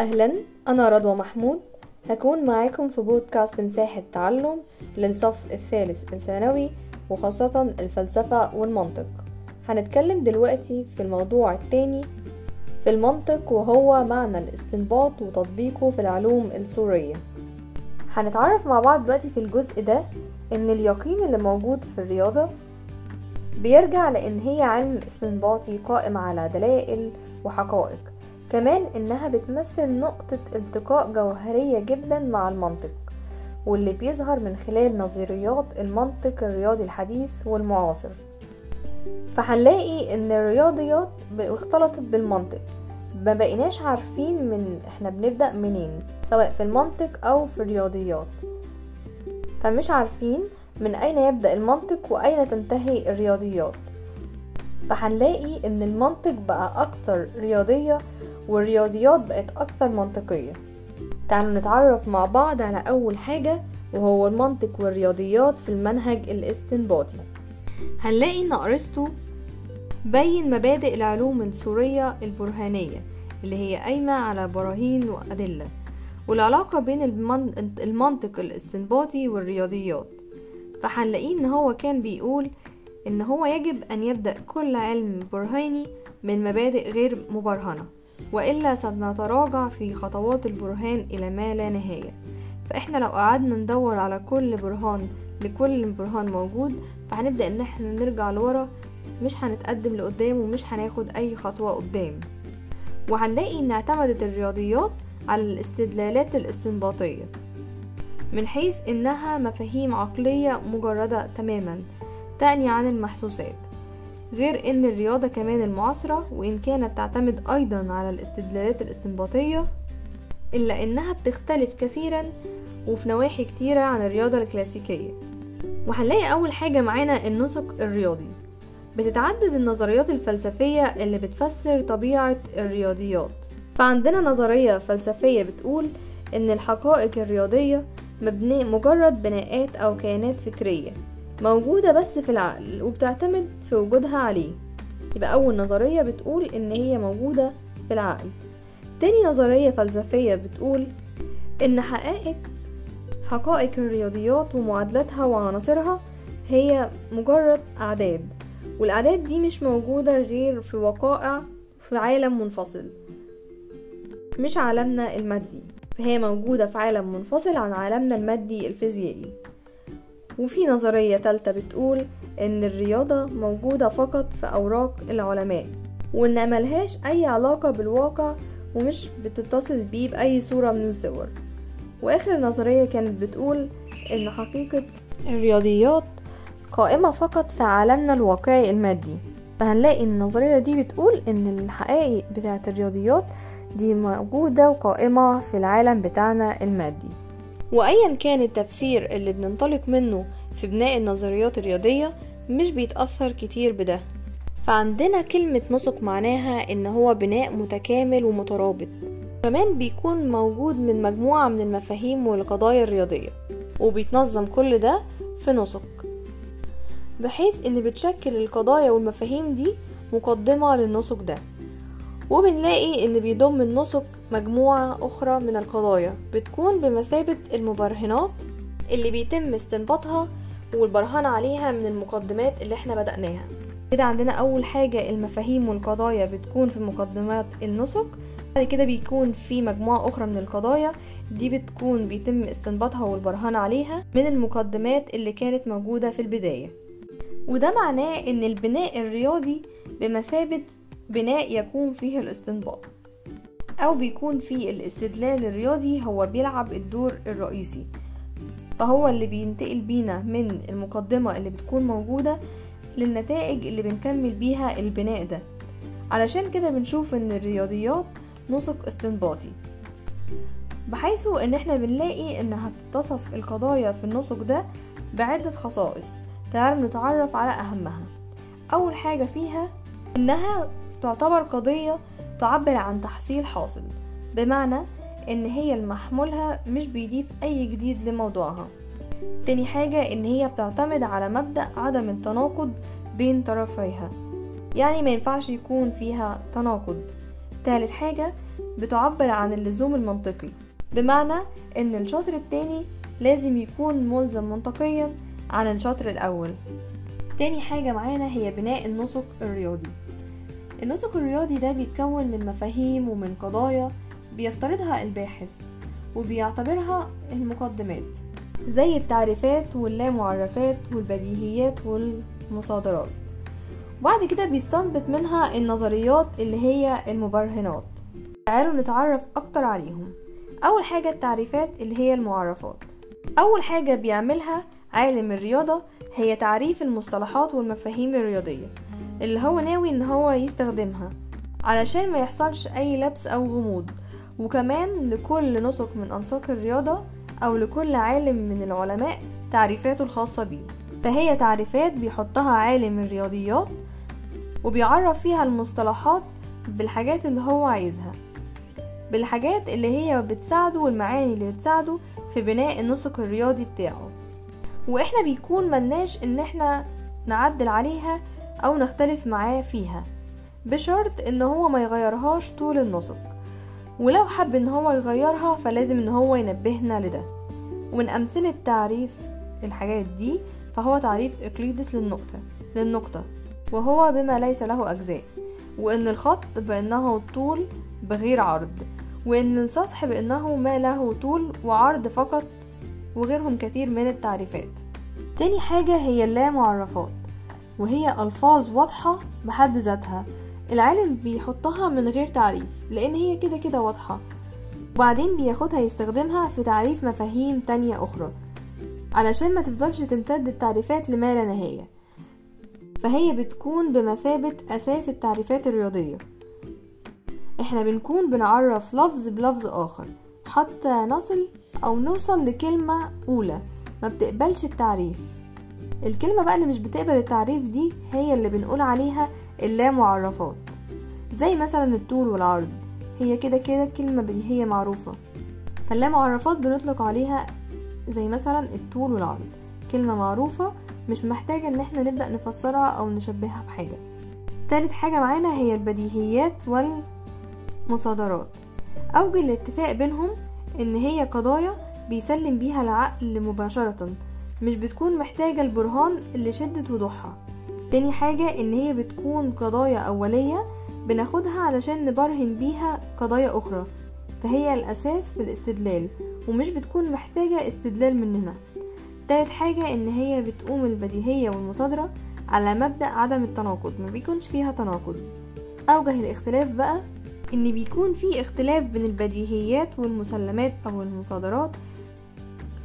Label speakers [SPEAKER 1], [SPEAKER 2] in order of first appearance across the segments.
[SPEAKER 1] أهلا أنا رضوى محمود. هكون معاكم في بودكاست مساحة تعلم للصف الثالث الثانوي وخاصة الفلسفة والمنطق. هنتكلم دلوقتي في الموضوع التاني في المنطق وهو معنى الاستنباط وتطبيقه في العلوم السورية. هنتعرف مع بعض دلوقتي في الجزء ده إن اليقين اللي موجود في الرياضة بيرجع لأن هي علم استنباطي قائم على دلائل وحقائق. كمان إنها بتمثل نقطة التقاء جوهرية جدا مع المنطق واللي بيظهر من خلال نظريات المنطق الرياضي الحديث والمعاصر. فهنلاقي إن الرياضيات اختلطت بالمنطق. ما بقيناش عارفين من إحنا بنبدأ منين سواء في المنطق أو في الرياضيات. فمش عارفين من أين يبدأ المنطق وأين تنتهي الرياضيات. فهنلاقي إن المنطق بقى أكتر رياضية والرياضيات بقت أكتر منطقية. تعالوا نتعرف مع بعض على أول حاجة وهو المنطق والرياضيات في المنهج الاستنباطي. هنلاقي إن أرسطو بين مبادئ العلوم السورية البرهانية اللي هي قايمة على براهين وأدلة والعلاقة بين المنطق الاستنباطي والرياضيات. فهنلاقيه إن هو كان بيقول إن هو يجب أن يبدأ كل علم برهاني من مبادئ غير مبرهنة. وإلا سنتراجع في خطوات البرهان إلى ما لا نهاية. فإحنا لو قعدنا ندور على كل برهان لكل برهان موجود فهنبدأ إن إحنا نرجع لورا مش هنتقدم لقدام ومش هناخد أي خطوة قدام. وهنلاقي إن اعتمدت الرياضيات على الاستدلالات الاستنباطية من حيث إنها مفاهيم عقلية مجردة تماما تعني عن المحسوسات. غير إن الرياضة كمان المعاصرة وإن كانت تعتمد أيضا على الاستدلالات الاستنباطية إلا إنها بتختلف كثيرا وفي نواحي كتيرة عن الرياضة الكلاسيكية. وهنلاقي أول حاجة معانا النسق الرياضي. بتتعدد النظريات الفلسفية اللي بتفسر طبيعة الرياضيات. فعندنا نظرية فلسفية بتقول إن الحقائق الرياضية مبني مجرد بناءات أو كيانات فكرية. موجودة بس في العقل وبتعتمد في وجودها عليه. يبقى أول نظرية بتقول إن هي موجودة في العقل. تاني نظرية فلسفية بتقول إن حقائق حقائق الرياضيات ومعادلاتها وعناصرها هي مجرد أعداد. والأعداد دي مش موجودة غير في وقائع في عالم منفصل مش عالمنا المادي. فهي موجودة في عالم منفصل عن عالمنا المادي الفيزيائي. وفي نظرية تالتة بتقول إن الرياضة موجودة فقط في أوراق العلماء وإن ملهاش أي علاقة بالواقع ومش بتتصل بيه بأي صورة من الصور. وآخر نظرية كانت بتقول إن حقيقة الرياضيات قائمة فقط في عالمنا الواقعي المادي. فهنلاقي النظرية دي بتقول إن الحقائق بتاعة الرياضيات دي موجودة وقائمة في العالم بتاعنا المادي. وايا كان التفسير اللي بننطلق منه في بناء النظريات الرياضية مش بيتأثر كتير بده. فعندنا كلمة نسق معناها إن هو بناء متكامل ومترابط. كمان بيكون موجود من مجموعة من المفاهيم والقضايا الرياضية وبيتنظم كل ده في نسق. بحيث إن بتشكل القضايا والمفاهيم دي مقدمة للنسق ده. وبنلاقي إن بيضم النسق مجموعة أخرى من القضايا. بتكون بمثابة المبرهنات اللي بيتم استنباطها والبرهان عليها من المقدمات اللي إحنا بدأناها. كده عندنا أول حاجة المفاهيم والقضايا بتكون في مقدمات النسق. بعد كده بيكون في مجموعة أخرى من القضايا. دي بتكون بيتم استنباطها والبرهان عليها من المقدمات اللي كانت موجودة في البداية. وده معناه إن البناء الرياضي بمثابة بناء يكون فيه الاستنباط. أو بيكون فيه الاستدلال الرياضي هو بيلعب الدور الرئيسي فهو اللي بينتقل بينا من المقدمة اللي بتكون موجودة للنتائج اللي بنكمل بيها البناء ده. علشان كده بنشوف إن الرياضيات نسق استنباطي. بحيث إن إحنا بنلاقي انها بتتصف القضايا في النسق ده بعدة خصائص تعالوا نتعرف على أهمها. أول حاجة فيها إنها تعتبر قضية تعبر عن تحصيل حاصل بمعنى إن هي المحمولها مش بيضيف أي جديد لموضوعها. تاني حاجة إن هي بتعتمد على مبدأ عدم التناقض بين طرفيها. يعني ما ينفعش يكون فيها تناقض. تالت حاجة بتعبر عن اللزوم المنطقي بمعنى إن الشطر التاني لازم يكون ملزم منطقيا عن الشطر الأول. تاني حاجة معانا هي بناء النسق الرياضي. النسق الرياضي ده بيتكون من مفاهيم ومن قضايا بيفترضها الباحث وبيعتبرها المقدمات زي التعريفات واللامعرفات والبديهيات والمصادرات. وبعد كده بيستنبط منها النظريات اللي هي المبرهنات. تعالوا نتعرف أكتر عليهم. أول حاجة التعريفات اللي هي المعرفات. أول حاجة بيعملها عالم الرياضة هي تعريف المصطلحات والمفاهيم الرياضية. اللي هو ناوي إن هو يستخدمها علشان ما يحصلش أي لبس أو غموض. وكمان لكل نسق من أنساق الرياضة أو لكل عالم من العلماء تعريفاته الخاصة بيه. فهي تعريفات بيحطها عالم الرياضيات وبيعرف فيها المصطلحات بالحاجات اللي هو عايزها بالحاجات اللي هي بتساعده والمعاني اللي بتساعده في بناء النسق الرياضي بتاعه. وإحنا بيكون ملناش إن إحنا نعدل عليها أو نختلف معاه فيها. بشرط إن هو ما يغيرهاش طول النسق. ولو حب إن هو يغيرها فلازم إن هو ينبهنا لده. ومن أمثلة تعريف الحاجات دي فهو تعريف إقليدس للنقطة للنقطة. وهو بما ليس له أجزاء. وإن الخط بأنه طول بغير عرض. وإن السطح بأنه ما له طول وعرض فقط وغيرهم كتير من التعريفات. تاني حاجة هي اللامعرفات. وهي ألفاظ واضحة بحد ذاتها. العالم بيحطها من غير تعريف لأن هي كده كده واضحة. وبعدين بياخدها يستخدمها في تعريف مفاهيم تانية أخرى علشان ما تفضلش تمتد التعريفات لما لا نهاية. فهي بتكون بمثابة أساس التعريفات الرياضية. إحنا بنكون بنعرف لفظ بلفظ آخر حتى نصل أو نوصل لكلمة أولى. ما بتقبلش التعريف. الكلمة بقى اللي مش بتقبل التعريف دي هي اللي بنقول عليها اللامعرفات. زي مثلا الطول والعرض. هي كده كده كلمة بديهية معروفة. فاللامعرفات بنطلق عليها زي مثلا الطول والعرض. كلمة معروفة مش محتاجة إن إحنا نبدأ نفسرها أو نشبهها بحاجة. تالت حاجة معانا هي البديهيات والمصادرات. أوجه الاتفاق بينهم إن هي قضايا بيسلم بيها العقل مباشرة. مش بتكون محتاجة البرهان اللي شدة وضوحها. تاني حاجة إن هي بتكون قضايا أولية بناخدها علشان نبرهن بيها قضايا أخرى فهي الأساس في الاستدلال ومش بتكون محتاجة استدلال مننا. تالت حاجة إن هي بتقوم البديهية والمصادرة على مبدأ عدم التناقض ما بيكونش فيها تناقض. أوجه الاختلاف بقى إن بيكون في اختلاف بين البديهيات والمسلمات أو المصادرات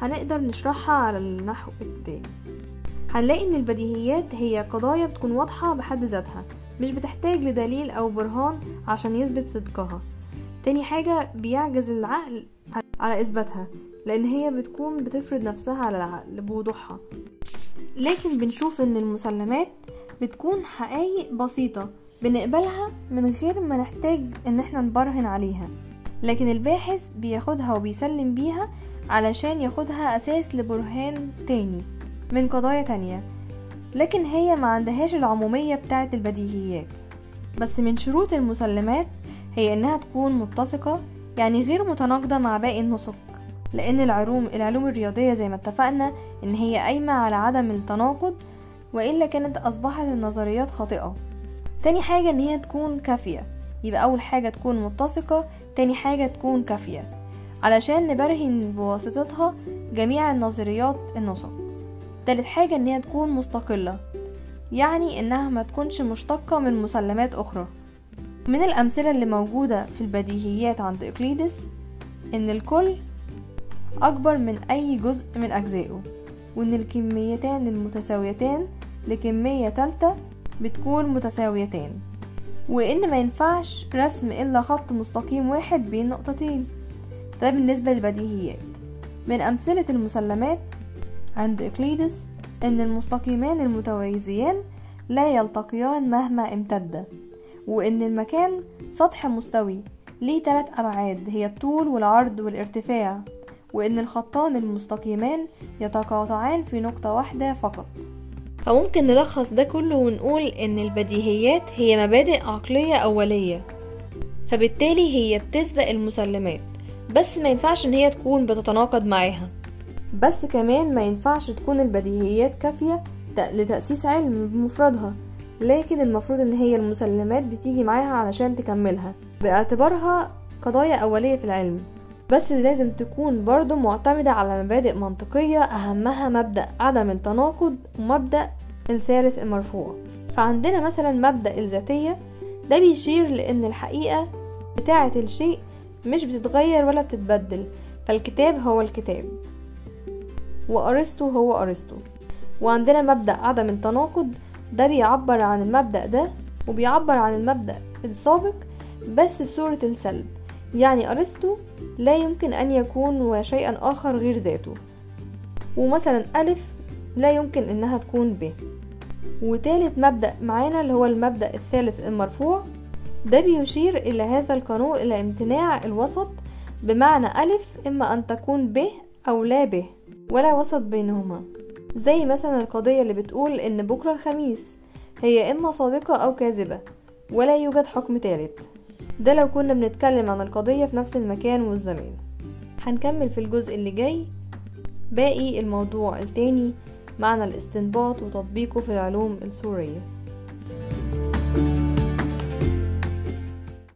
[SPEAKER 1] هنقدر نشرحها على النحو التالي هنلاقي إن البديهيات هي قضايا بتكون واضحة بحد ذاتها مش بتحتاج لدليل أو برهان عشان يثبت صدقها. تاني حاجة بيعجز العقل على إثباتها لأن هي بتكون بتفرض نفسها على العقل بوضوحها. لكن بنشوف إن المسلمات بتكون حقائق بسيطة بنقبلها من غير ما نحتاج إن إحنا نبرهن عليها. لكن الباحث بياخدها وبيسلم بيها علشان ياخدها أساس لبرهان تاني من قضايا تانية لكن هي ما عندهاش العمومية بتاعة البديهيات. بس من شروط المسلمات هي إنها تكون متسقة يعني غير متناقضة مع باقي النسق لأن العلوم العلوم الرياضية زي ما اتفقنا إن هي قايمة على عدم التناقض وإلا كانت أصبحت النظريات خاطئة. تاني حاجة إن هي تكون كافية يبقى أول حاجة تكون متسقة تاني حاجة تكون كافية. علشان نبرهن بواسطتها جميع النظريات النسق. تالت حاجة إن هي تكون مستقلة يعني إنها ما تكونش مشتقة من مسلمات أخرى. من الأمثلة اللي موجودة في البديهيات عند إقليدس إن الكل أكبر من أي جزء من أجزائه وإن الكميتان المتساويتان لكمية تالتة بتكون متساويتان. وإن ما ينفعش رسم إلا خط مستقيم واحد بين نقطتين. ده بالنسبة للبديهيات. من أمثلة المسلمات عند إقليدس إن المستقيمان المتوازيان لا يلتقيان مهما امتد وإن المكان سطح مستوي ليه تلات أبعاد هي الطول والعرض والارتفاع وإن الخطان المستقيمان يتقاطعان في نقطة واحدة فقط. فممكن نلخص ده كله ونقول إن البديهيات هي مبادئ عقلية أولية فبالتالي هي بتسبق المسلمات. بس ما ينفعش إن هي تكون بتتناقض معاها. بس كمان ما ينفعش تكون البديهيات كافية لتأسيس علم بمفردها. لكن المفروض إن هي المسلمات بتيجي معاها علشان تكملها. باعتبارها قضايا أولية في العلم. بس لازم تكون برضو معتمدة على مبادئ منطقية أهمها مبدأ عدم التناقض ومبدأ الثالث المرفوع. فعندنا مثلا مبدأ الذاتية ده بيشير لأن الحقيقة بتاعة الشيء مش بتتغير ولا بتتبدل فالكتاب هو الكتاب. وأرسطو هو أرسطو. وعندنا مبدأ عدم التناقض ده بيعبر عن المبدأ ده وبيعبر عن المبدأ السابق بس بصورة السلب. يعني أرسطو لا يمكن أن يكون شيئا آخر غير ذاته. ومثلا ألف لا يمكن أنها تكون ب. وتالت مبدأ معانا اللي هو المبدأ الثالث المرفوع. ده بيشير إلى هذا القانون إلى امتناع الوسط بمعنى ألف إما أن تكون ب أو لا ب ولا وسط بينهما. زي مثلا القضية اللي بتقول إن بكرة الخميس هي إما صادقة أو كاذبة ولا يوجد حكم تالت. ده لو كنا بنتكلم عن القضية في نفس المكان والزمان. هنكمل في الجزء اللي جاي. باقي الموضوع التاني معنى الاستنباط وتطبيقه في العلوم السورية.